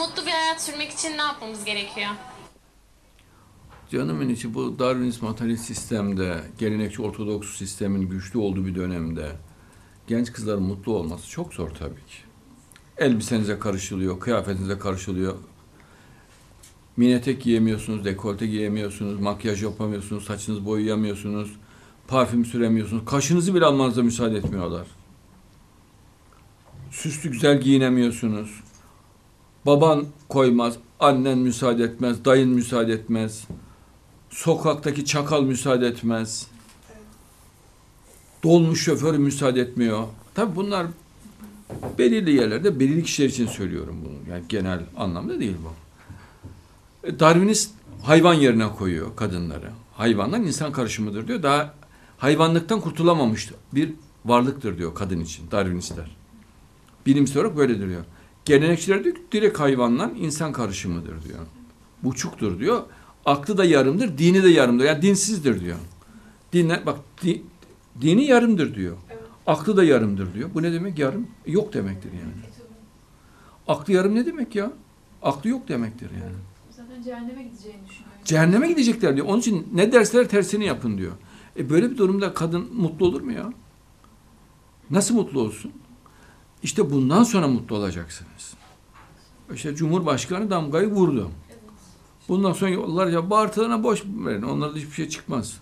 mutlu bir hayat sürmek için ne yapmamız gerekiyor? Canımın içi bu Darwinist materyalist sistemde, gelenekçi ortodoks sistemin güçlü olduğu bir dönemde genç kızların mutlu olması çok zor tabii ki. Elbisenize karışılıyor, kıyafetinize karışılıyor. Mini etek giyemiyorsunuz, dekolte giyemiyorsunuz, makyaj yapamıyorsunuz, saçınızı boyayamıyorsunuz, parfüm süremiyorsunuz. Kaşınızı bile almanıza müsaade etmiyorlar. Süslü güzel giyinemiyorsunuz. Baban koymaz, annen müsaade etmez, dayın müsaade etmez. Sokaktaki çakal müsaade etmez. Dolmuş şoförü müsaade etmiyor. Tabii bunlar belirli yerlerde belirli kişiler için söylüyorum bunu. Yani genel anlamda değil bu. E, Darwinist hayvan yerine koyuyor kadınları. Hayvanlar insan karışımıdır diyor. Daha hayvanlıktan kurtulamamıştı. Bir varlıktır diyor kadın için Darwinistler. Bilimsel olarak böyledir diyor. Gelenekçiler diyor ki direkt hayvanla insan karışımıdır diyor. Buçuktur diyor. Aklı da yarımdır, dini de yarımdır. Yani dinsizdir diyor. Dinle, bak di- dini yarımdır diyor. Aklı da yarımdır diyor. Bu ne demek yarım? Yok demektir yani. Aklı yarım ne demek ya? Aklı yok demektir yani. Zaten cehenneme gideceğini düşünüyorum. Cehenneme gidecekler diyor. Onun için ne dersler tersini yapın diyor. E böyle bir durumda kadın mutlu olur mu ya? Nasıl mutlu olsun? İşte bundan sonra mutlu olacaksınız. İşte Cumhurbaşkanı damgayı vurdu. Bundan sonra yollarca bağırtılarına boş verin. Onlarda hiçbir şey çıkmaz.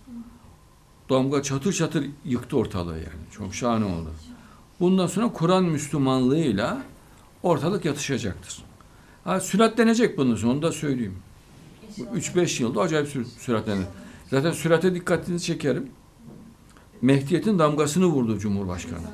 Damga çatır çatır yıktı ortalığı yani. Çok şahane oldu. Bundan sonra Kur'an Müslümanlığıyla ortalık yatışacaktır. Ha, süratlenecek bunun onu da söyleyeyim. Bu 3-5 yılda acayip sür süratlenir. Zaten sürate dikkatinizi çekerim. Mehdiyet'in damgasını vurdu Cumhurbaşkanı.